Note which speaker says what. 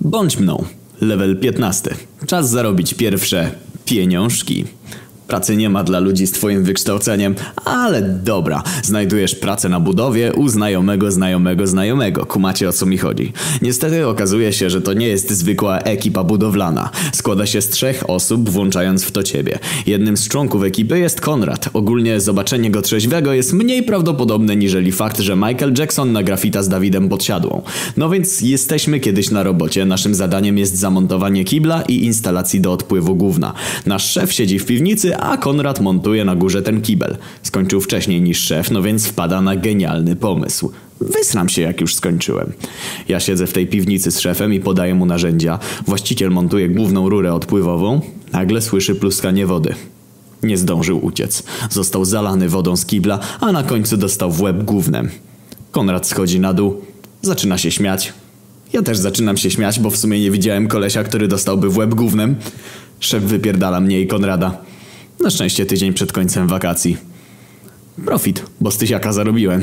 Speaker 1: Bądź mną. Level 15. Czas zarobić pierwsze pieniążki. Pracy nie ma dla ludzi z twoim wykształceniem, ale dobra. Znajdujesz pracę na budowie u znajomego znajomego znajomego. Kumacie o co mi chodzi. Niestety okazuje się, że to nie jest zwykła ekipa budowlana. Składa się z trzech osób, włączając w to ciebie. Jednym z członków ekipy jest Konrad. Ogólnie zobaczenie go trzeźwego jest mniej prawdopodobne niżeli fakt, że Michael Jackson na grafita z Dawidem podsiadłą. No więc jesteśmy kiedyś na robocie. Naszym zadaniem jest zamontowanie kibla i instalacji do odpływu gówna. Nasz szef siedzi w piwnicy, a Konrad montuje na górze ten kibel. Skończył wcześniej niż szef, no więc wpada na genialny pomysł. Wysram się jak już skończyłem. Ja siedzę w tej piwnicy z szefem i podaję mu narzędzia. Właściciel montuje główną rurę odpływową. Nagle słyszy pluskanie wody. Nie zdążył uciec. Został zalany wodą z kibla, a na końcu dostał w łeb gównem. Konrad schodzi na dół. Zaczyna się śmiać. Ja też zaczynam się śmiać, bo w sumie nie widziałem kolesia, który dostałby w łeb gównem. Szef wypierdala mnie i Konrada. Na szczęście tydzień przed końcem wakacji. Profit, bo z tysiaka zarobiłem.